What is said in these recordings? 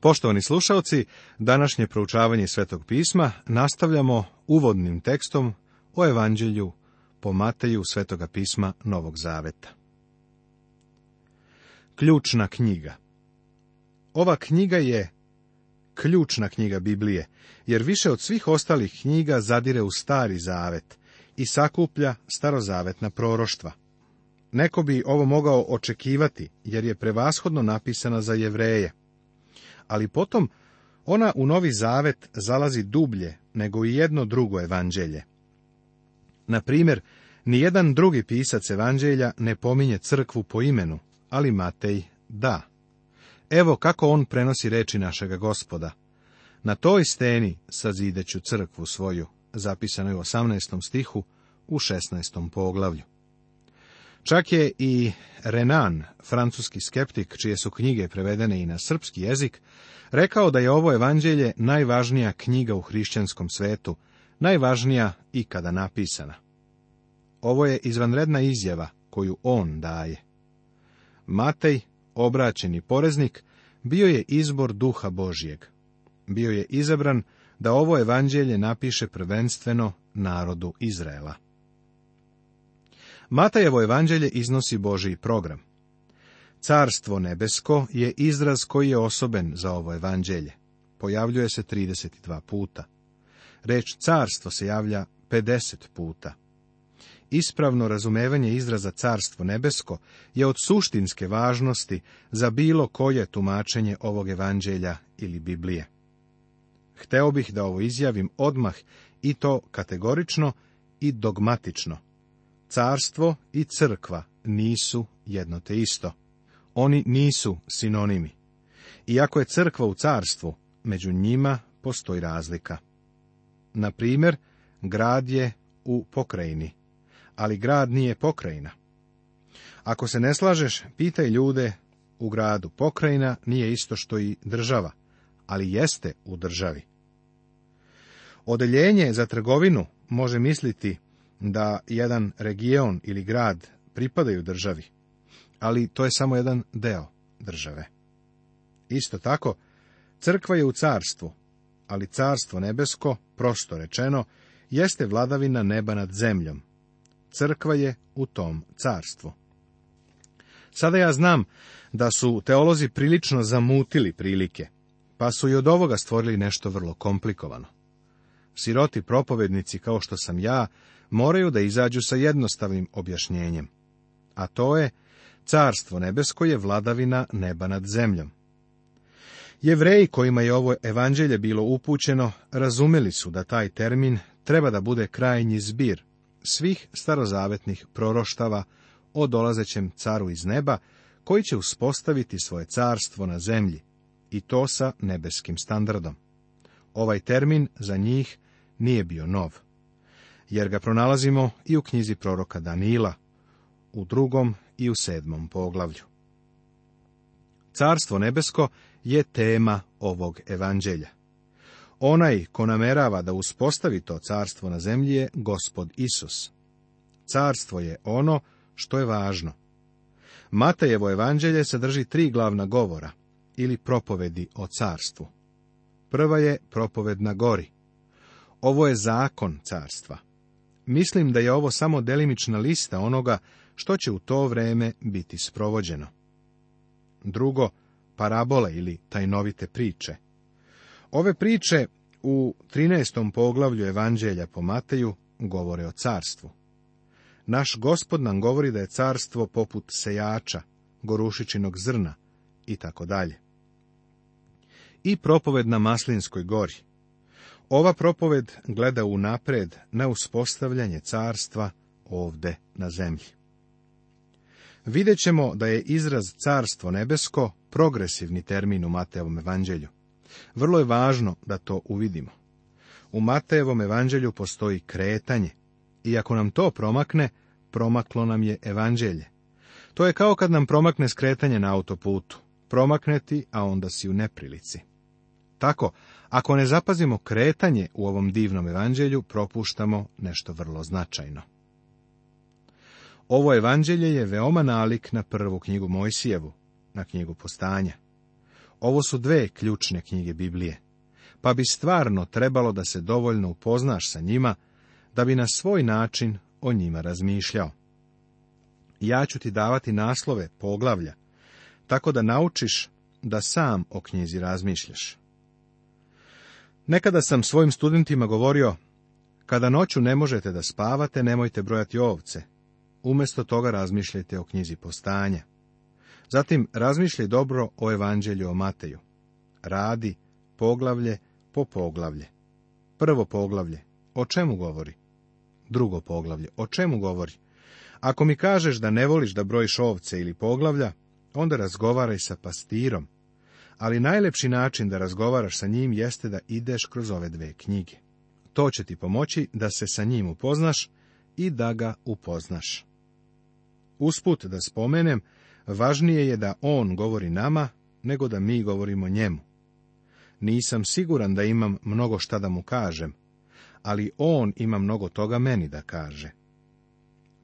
Poštovani slušaoci, današnje proučavanje Svetog pisma nastavljamo uvodnim tekstom o Evanđelju po Mateju Svetoga pisma Novog Zaveta. Ključna knjiga Ova knjiga je ključna knjiga Biblije, jer više od svih ostalih knjiga zadire u Stari Zavet i sakuplja starozavetna proroštva. Neko bi ovo mogao očekivati, jer je prevashodno napisana za jevreje ali potom ona u novi zavet zalazi dublje nego i jedno drugo evanđelje. Na primjer, nijedan drugi pisac evanđelja ne pominje crkvu po imenu, ali Matej da. Evo kako on prenosi reči našega gospoda. Na toj steni sazideću crkvu svoju, zapisano je u 18. stihu u 16. poglavlju. Čak je i Renan, francuski skeptik, čije su knjige prevedene i na srpski jezik, rekao da je ovo evanđelje najvažnija knjiga u hrišćanskom svetu, najvažnija i kada napisana. Ovo je izvanredna izjava koju on daje. Matej, obraćeni poreznik, bio je izbor duha Božijeg. Bio je izabran da ovo evanđelje napiše prvenstveno narodu Izraela. Matajevo evanđelje iznosi Božiji program. Carstvo nebesko je izraz koji je osoben za ovo evanđelje. Pojavljuje se 32 puta. Reč carstvo se javlja 50 puta. Ispravno razumevanje izraza carstvo nebesko je od suštinske važnosti za bilo koje tumačenje ovog evanđelja ili Biblije. Hteo bih da ovo izjavim odmah i to kategorično i dogmatično. Carstvo i crkva nisu jedno te isto. Oni nisu sinonimi. Iako je crkva u carstvu, među njima postoji razlika. Na primjer, grad je u pokrajini, ali grad nije pokrajina. Ako se ne slažeš, pitaj ljude u gradu. Pokrajina nije isto što i država, ali jeste u državi. Odeljenje za trgovinu može misliti da jedan region ili grad pripadaju državi, ali to je samo jedan deo države. Isto tako, crkva je u carstvu, ali carstvo nebesko, prosto rečeno, jeste vladavina neba nad zemljom. Crkva je u tom carstvu. Sada ja znam da su teolozi prilično zamutili prilike, pa su i od ovoga stvorili nešto vrlo komplikovano. Siroti propovednici kao što sam ja, moraju da izađu sa jednostavnim objašnjenjem. A to je, carstvo nebesko je vladavina neba nad zemljom. Jevreji kojima je ovo evanđelje bilo upućeno, razumeli su da taj termin treba da bude krajnji zbir svih starozavetnih proroštava o dolazećem caru iz neba, koji će uspostaviti svoje carstvo na zemlji, i to sa nebeskim standardom. Ovaj termin za njih nije bio nov, jer ga pronalazimo i u knjizi proroka Danila, u drugom i u sedmom poglavlju. Carstvo nebesko je tema ovog evanđelja. Onaj ko namerava da uspostavi to carstvo na zemlji je gospod Isus. Carstvo je ono što je važno. Matejevo evanđelje sadrži tri glavna govora ili propovedi o carstvu. Prva je propoved na gori. Ovo je zakon carstva. Mislim da je ovo samo delimična lista onoga što će u to vrijeme biti sprovođeno. Drugo, parabole ili tajnovite priče. Ove priče u 13. poglavlju Evanđelja po Mateju govore o carstvu. Naš gospod nam govori da je carstvo poput sejača, gorušićinog zrna i tako dalje i propoved na Maslinskoj gori. Ova propoved gleda u napred na uspostavljanje carstva ovde na zemlji. Videćemo da je izraz carstvo nebesko progresivni termin u Matejevom evanđelju. Vrlo je važno da to uvidimo. U Matejevom evanđelju postoji kretanje i ako nam to promakne, promaklo nam je evanđelje. To je kao kad nam promakne skretanje na autoputu. Promakneti, a onda si u neprilici. Tako, ako ne zapazimo kretanje u ovom divnom evanđelju, propuštamo nešto vrlo značajno. Ovo evanđelje je veoma nalik na prvu knjigu Mojsijevu, na knjigu postanja. Ovo su dve ključne knjige Biblije, pa bi stvarno trebalo da se dovoljno upoznaš sa njima, da bi na svoj način o njima razmišljao. Ja ću ti davati naslove poglavlja, tako da naučiš da sam o knjizi razmišljaš. Nekada sam svojim studentima govorio, kada noću ne možete da spavate, nemojte brojati ovce. Umesto toga razmišljajte o knjizi postanja. Zatim razmišljaj dobro o evanđelju o Mateju. Radi poglavlje po poglavlje. Prvo poglavlje. O čemu govori? Drugo poglavlje. O čemu govori? Ako mi kažeš da ne voliš da brojiš ovce ili poglavlja, onda razgovaraj sa pastirom ali najlepši način da razgovaraš sa njim jeste da ideš kroz ove dve knjige. To će ti pomoći da se sa njim upoznaš i da ga upoznaš. Usput da spomenem, važnije je da on govori nama, nego da mi govorimo njemu. Nisam siguran da imam mnogo šta da mu kažem, ali on ima mnogo toga meni da kaže.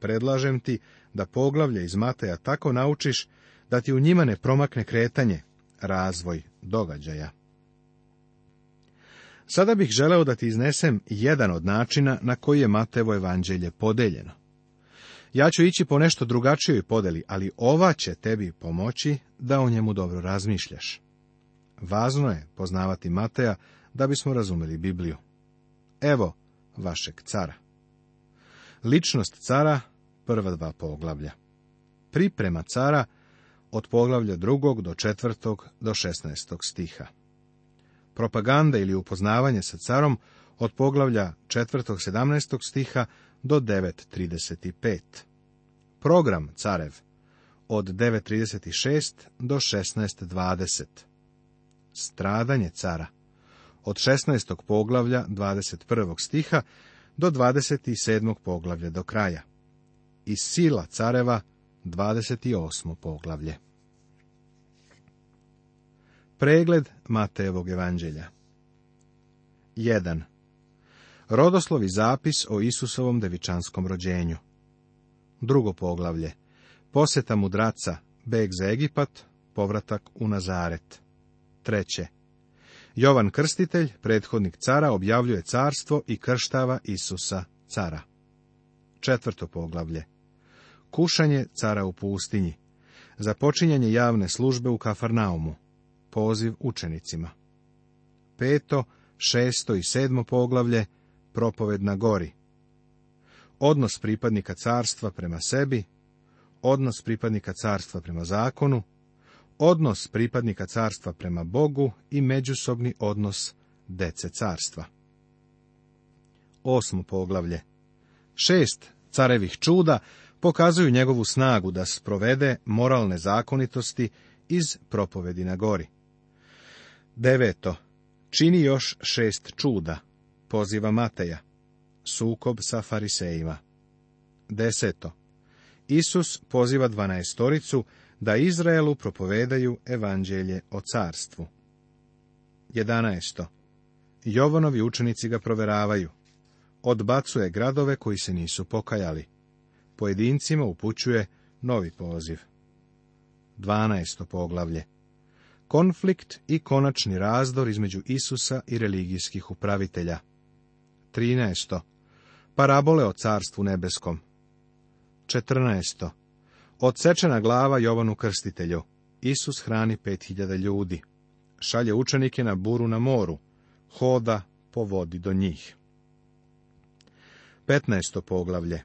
Predlažem ti da poglavlja iz Mateja tako naučiš da ti u njima ne promakne kretanje, razvoj događaja. Sada bih želeo da ti iznesem jedan od načina na koji je Matevo evanđelje podeljeno. Ja ću ići po nešto drugačijoj podeli, ali ova će tebi pomoći da o njemu dobro razmišljaš. Važno je poznavati Mateja da bismo razumeli Bibliju. Evo vašeg cara. Ličnost cara, prva dva poglavlja. Priprema cara od poglavlja drugog do četvrtog do šestnaestog stiha. Propaganda ili upoznavanje sa carom od poglavlja četvrtog sedamnaestog stiha do 9.35. Program carev od 9.36 do 16.20. Stradanje cara od 16. poglavlja 21. stiha do 27. poglavlja do kraja. I sila careva 28. poglavlje. Pregled Matejevog evanđelja 1. Rodoslovi zapis o Isusovom devičanskom rođenju. Drugo poglavlje. Posjeta mudraca, beg za Egipat, povratak u Nazaret. Treće. Jovan Krstitelj, prethodnik cara, objavljuje carstvo i krštava Isusa cara. Četvrto poglavlje. Kušanje cara u pustinji. Započinjanje javne službe u Kafarnaumu. Poziv učenicima. Peto, šesto i sedmo poglavlje Propoved na gori. Odnos pripadnika carstva prema sebi, odnos pripadnika carstva prema zakonu, odnos pripadnika carstva prema Bogu i međusobni odnos dece carstva. Osmo poglavlje. Šest carevih čuda pokazuju njegovu snagu da sprovede moralne zakonitosti iz propovedi na gori. Deveto. Čini još šest čuda. Poziva Mateja. Sukob sa farisejima. Deseto. Isus poziva dvanaestoricu da Izraelu propovedaju evanđelje o carstvu. Jedanaesto. Jovanovi učenici ga proveravaju. Odbacuje gradove koji se nisu pokajali pojedincima upućuje novi poziv. 12. poglavlje Konflikt i konačni razdor između Isusa i religijskih upravitelja. 13. Parabole o carstvu nebeskom. 14. Odsečena glava Jovanu Krstitelju. Isus hrani 5000 ljudi. Šalje učenike na buru na moru. Hoda po vodi do njih. 15. poglavlje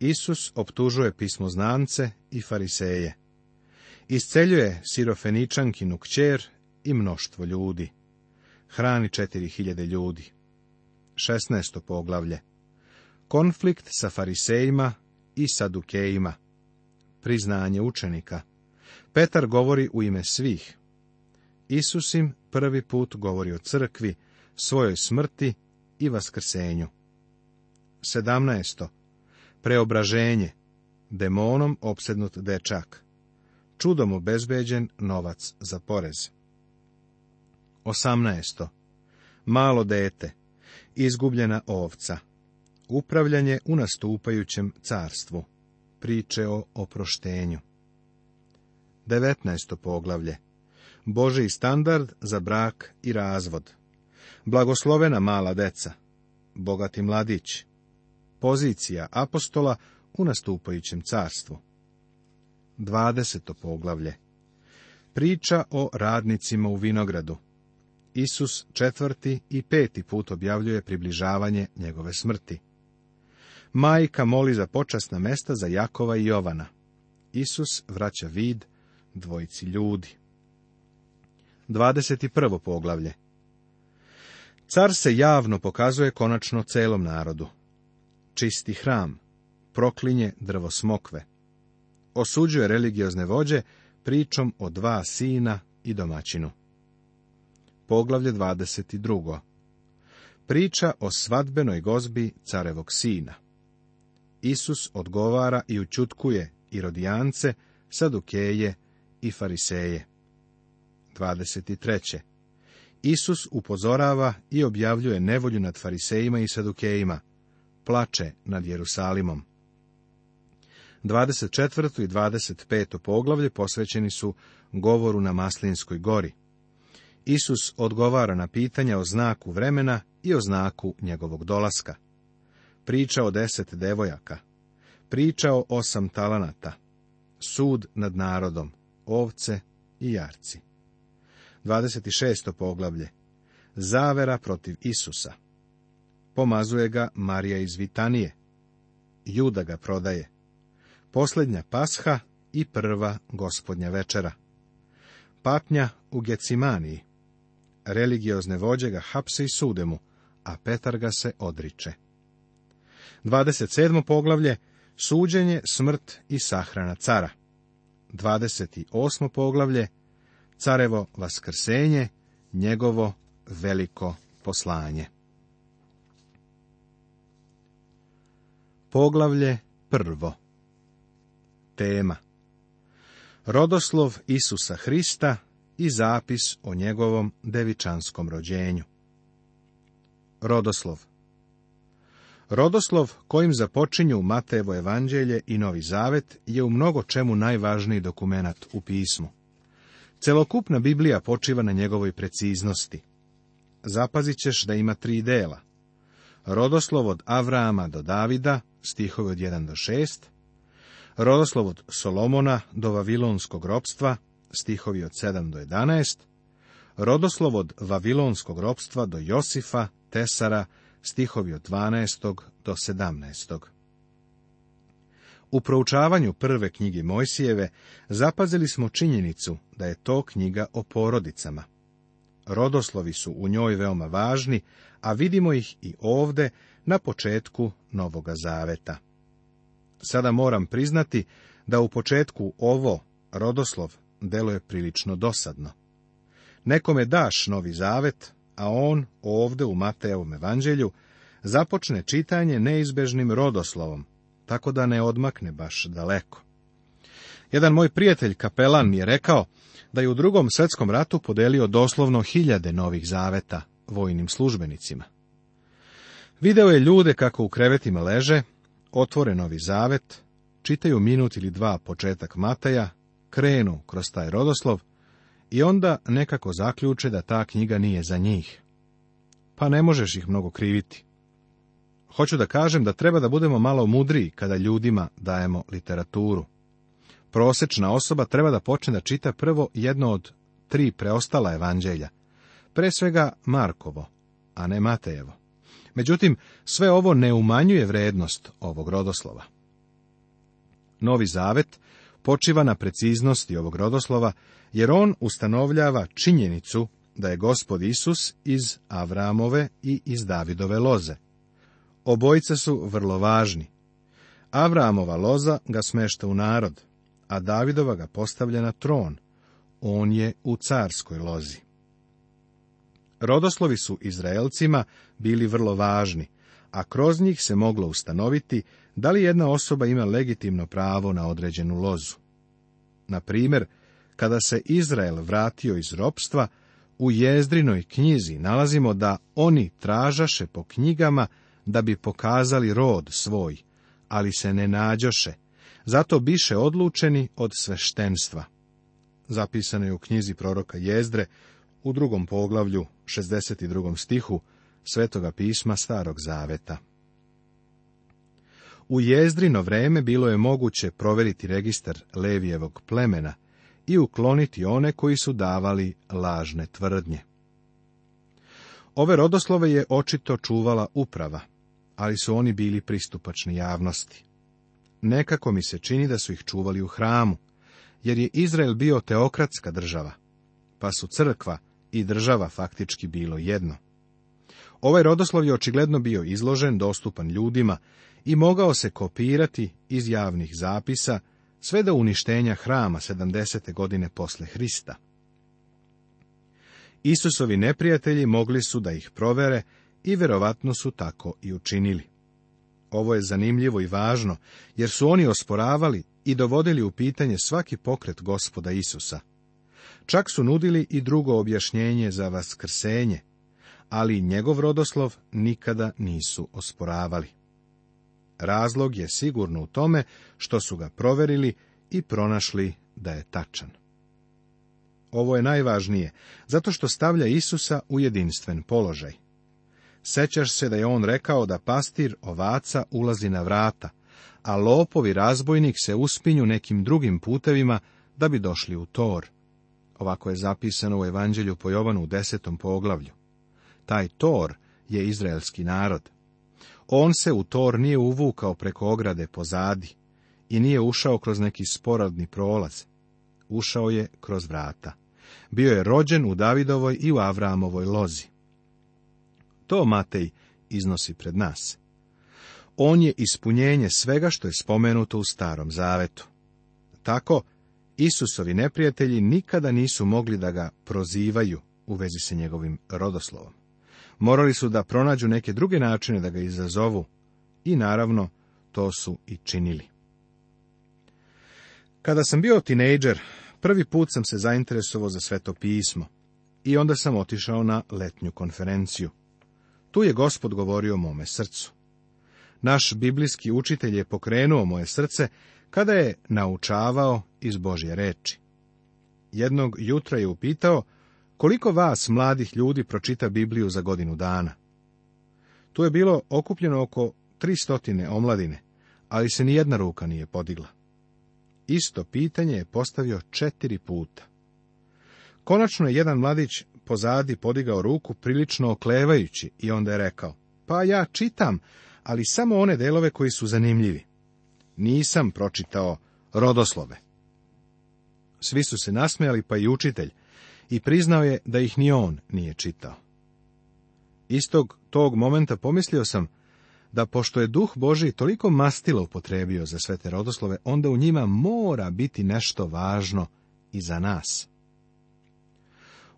Isus optužuje pismoznance i fariseje. Isceljuje sirofeničankinu kćer i mnoštvo ljudi. Hrani četiri hiljade ljudi. 16. poglavlje Konflikt sa farisejima i sadukejima Priznanje učenika Petar govori u ime svih. Isus im prvi put govori o crkvi, svojoj smrti i vaskrsenju. 17. Preobraženje. Demonom opsednut dečak. Čudom obezbeđen novac za porez. 18. Malo dete. Izgubljena ovca. Upravljanje u nastupajućem carstvu. Priče o oproštenju. 19. poglavlje. Boži standard za brak i razvod. Blagoslovena mala deca. Bogati mladić. Pozicija apostola u nastupajućem carstvu. 20. poglavlje Priča o radnicima u vinogradu. Isus četvrti i peti put objavljuje približavanje njegove smrti. Majka moli za počasna mesta za Jakova i Jovana. Isus vraća vid dvojici ljudi. 21. poglavlje Car se javno pokazuje konačno celom narodu čisti hram, proklinje drvo smokve. Osuđuje religiozne vođe pričom o dva sina i domaćinu. Poglavlje 22. Priča o svadbenoj gozbi carevog sina. Isus odgovara i učutkuje i rodijance, sadukeje i fariseje. 23. Isus upozorava i objavljuje nevolju nad farisejima i sadukejima, plače nad Jerusalimom. 24. i 25. poglavlje posvećeni su govoru na Maslinskoj gori. Isus odgovara na pitanja o znaku vremena i o znaku njegovog dolaska. Priča o deset devojaka. Priča o osam talanata. Sud nad narodom. Ovce i jarci. 26. poglavlje. Zavera protiv Isusa. Pomazuje ga Marija iz Vitanije. Juda ga prodaje. Posljednja pasha i prva gospodnja večera. Patnja u Gecimaniji. Religiozne vođe ga hapse i sude mu, a Petar ga se odriče. 27. poglavlje Suđenje, smrt i sahrana cara. 28. poglavlje Carevo vaskrsenje, njegovo veliko poslanje. Poglavlje prvo Tema Rodoslov Isusa Hrista i zapis o njegovom devičanskom rođenju Rodoslov Rodoslov kojim započinju Matevo evanđelje i Novi Zavet je u mnogo čemu najvažniji dokumentat u pismu. Celokupna Biblija počiva na njegovoj preciznosti. Zapazit ćeš da ima tri dela. Rodoslov od Avrama do Davida, stihove od 1 do 6, Rodoslov od Solomona do Vavilonskog ropstva, stihovi od 7 do 11, Rodoslov od Vavilonskog ropstva do Josifa, Tesara, stihovi od 12. do 17. U proučavanju prve knjige Mojsijeve zapazili smo činjenicu da je to knjiga o porodicama. Rodoslovi su u njoj veoma važni, a vidimo ih i ovde na početku Novoga Zaveta. Sada moram priznati da u početku ovo, rodoslov, deluje prilično dosadno. Nekome daš Novi Zavet, a on ovde u Mateovom evanđelju započne čitanje neizbežnim rodoslovom, tako da ne odmakne baš daleko. Jedan moj prijatelj kapelan mi je rekao da je u drugom svjetskom ratu podelio doslovno hiljade novih zaveta vojnim službenicima. Video je ljude kako u krevetima leže, otvore novi zavet, čitaju minut ili dva početak Mateja, krenu kroz taj rodoslov i onda nekako zaključe da ta knjiga nije za njih. Pa ne možeš ih mnogo kriviti. Hoću da kažem da treba da budemo malo mudriji kada ljudima dajemo literaturu. Prosečna osoba treba da počne da čita prvo jedno od tri preostala evanđelja, pre svega Markovo, a ne Matejevo. Međutim, sve ovo ne umanjuje vrednost ovog rodoslova. Novi zavet počiva na preciznosti ovog rodoslova, jer on ustanovljava činjenicu da je gospod Isus iz Avramove i iz Davidove loze. Obojice su vrlo važni. Avramova loza ga smešta u narod, a Davidova ga postavlja na tron. On je u carskoj lozi. Rodoslovi su Izraelcima bili vrlo važni, a kroz njih se moglo ustanoviti da li jedna osoba ima legitimno pravo na određenu lozu. Na primjer, kada se Izrael vratio iz ropstva, u jezdrinoj knjizi nalazimo da oni tražaše po knjigama da bi pokazali rod svoj, ali se ne nađoše, zato biše odlučeni od sveštenstva. Zapisano je u knjizi proroka Jezdre u drugom poglavlju, 62. stihu, Svetoga pisma Starog Zaveta. U jezdrino vreme bilo je moguće proveriti registar Levijevog plemena i ukloniti one koji su davali lažne tvrdnje. Ove rodoslove je očito čuvala uprava, ali su oni bili pristupačni javnosti. Nekako mi se čini da su ih čuvali u hramu, jer je Izrael bio teokratska država, pa su crkva i država faktički bilo jedno. Ovaj rodoslov je očigledno bio izložen, dostupan ljudima i mogao se kopirati iz javnih zapisa sve do uništenja hrama 70. godine posle Hrista. Isusovi neprijatelji mogli su da ih provere i verovatno su tako i učinili. Ovo je zanimljivo i važno, jer su oni osporavali i dovodili u pitanje svaki pokret gospoda Isusa. Čak su nudili i drugo objašnjenje za vaskrsenje, ali njegov rodoslov nikada nisu osporavali. Razlog je sigurno u tome što su ga proverili i pronašli da je tačan. Ovo je najvažnije, zato što stavlja Isusa u jedinstven položaj. Sećaš se da je on rekao da pastir ovaca ulazi na vrata, a lopovi razbojnik se uspinju nekim drugim putevima da bi došli u tor. Ovako je zapisano u Evanđelju po Jovanu u desetom poglavlju. Taj Tor je izraelski narod. On se u Tor nije uvukao preko ograde pozadi i nije ušao kroz neki sporadni prolaz. Ušao je kroz vrata. Bio je rođen u Davidovoj i u Avramovoj lozi. To Matej iznosi pred nas. On je ispunjenje svega što je spomenuto u Starom Zavetu. Tako, Isusovi neprijatelji nikada nisu mogli da ga prozivaju u vezi sa njegovim rodoslovom. Morali su da pronađu neke druge načine da ga izazovu i naravno to su i činili. Kada sam bio tinejdžer, prvi put sam se zainteresovao za sveto pismo i onda sam otišao na letnju konferenciju. Tu je gospod govorio mome srcu. Naš biblijski učitelj je pokrenuo moje srce kada je naučavao iz Božje reči. Jednog jutra je upitao koliko vas mladih ljudi pročita Bibliju za godinu dana. Tu je bilo okupljeno oko tri stotine omladine, ali se ni jedna ruka nije podigla. Isto pitanje je postavio četiri puta. Konačno je jedan mladić pozadi podigao ruku prilično oklevajući i onda je rekao, pa ja čitam, ali samo one delove koji su zanimljivi. Nisam pročitao rodoslove. Svi su se nasmijali, pa i učitelj, i priznao je da ih ni on nije čitao. Istog tog momenta pomislio sam da pošto je duh Boži toliko mastila upotrebio za sve te rodoslove, onda u njima mora biti nešto važno i za nas.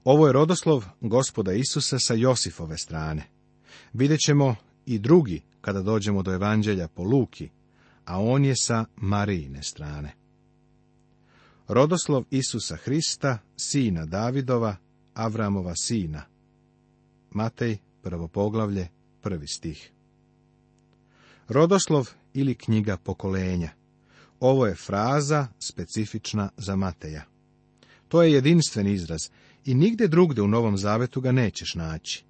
Ovo je rodoslov gospoda Isusa sa Josifove strane. Vidjet ćemo i drugi kada dođemo do evanđelja po Luki, a on je sa Marijine strane. Rodoslov Isusa Hrista, sina Davidova, Avramova sina. Matej, prvo poglavlje, prvi stih. Rodoslov ili knjiga pokolenja. Ovo je fraza specifična za Mateja. To je jedinstven izraz i nigdje drugde u Novom Zavetu ga nećeš naći.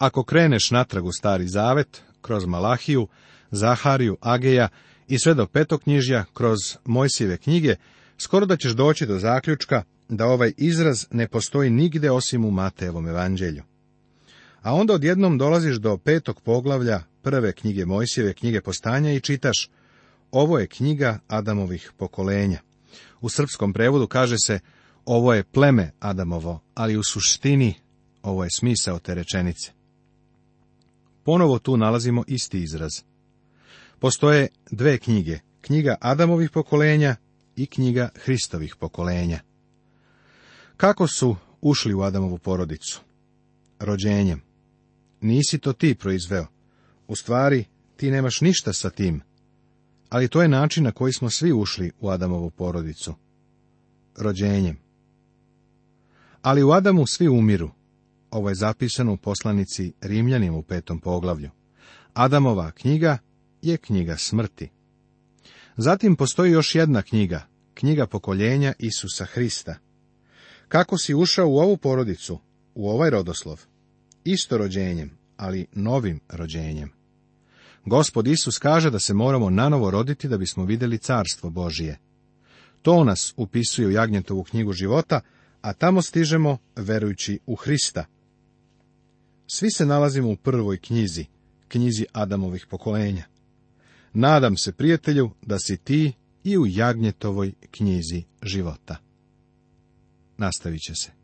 Ako kreneš natrag u Stari Zavet, kroz Malahiju, Zahariju, Ageja i sve do petoknjižja, kroz Mojsijeve knjige, skoro da ćeš doći do zaključka da ovaj izraz ne postoji nigde osim u Matejevom evanđelju. A onda odjednom dolaziš do petog poglavlja prve knjige Mojsijeve knjige postanja i čitaš Ovo je knjiga Adamovih pokolenja. U srpskom prevodu kaže se ovo je pleme Adamovo, ali u suštini ovo je smisao te rečenice. Ponovo tu nalazimo isti izraz. Postoje dve knjige, knjiga Adamovih pokolenja i knjiga Hristovih pokolenja. Kako su ušli u Adamovu porodicu? Rođenjem. Nisi to ti proizveo. U stvari, ti nemaš ništa sa tim. Ali to je način na koji smo svi ušli u Adamovu porodicu. Rođenjem. Ali u Adamu svi umiru, ovo je zapisano u poslanici Rimljanim u petom poglavlju. Adamova knjiga je knjiga smrti. Zatim postoji još jedna knjiga, knjiga pokoljenja Isusa Hrista. Kako si ušao u ovu porodicu, u ovaj rodoslov? Isto rođenjem, ali novim rođenjem. Gospod Isus kaže da se moramo nanovo roditi da bismo vidjeli carstvo Božije. To nas upisuje u Jagnjetovu knjigu života, a tamo stižemo verujući u Hrista, svi se nalazimo u prvoj knjizi, knjizi Adamovih pokolenja. Nadam se, prijatelju, da si ti i u Jagnjetovoj knjizi života. Nastavit će se.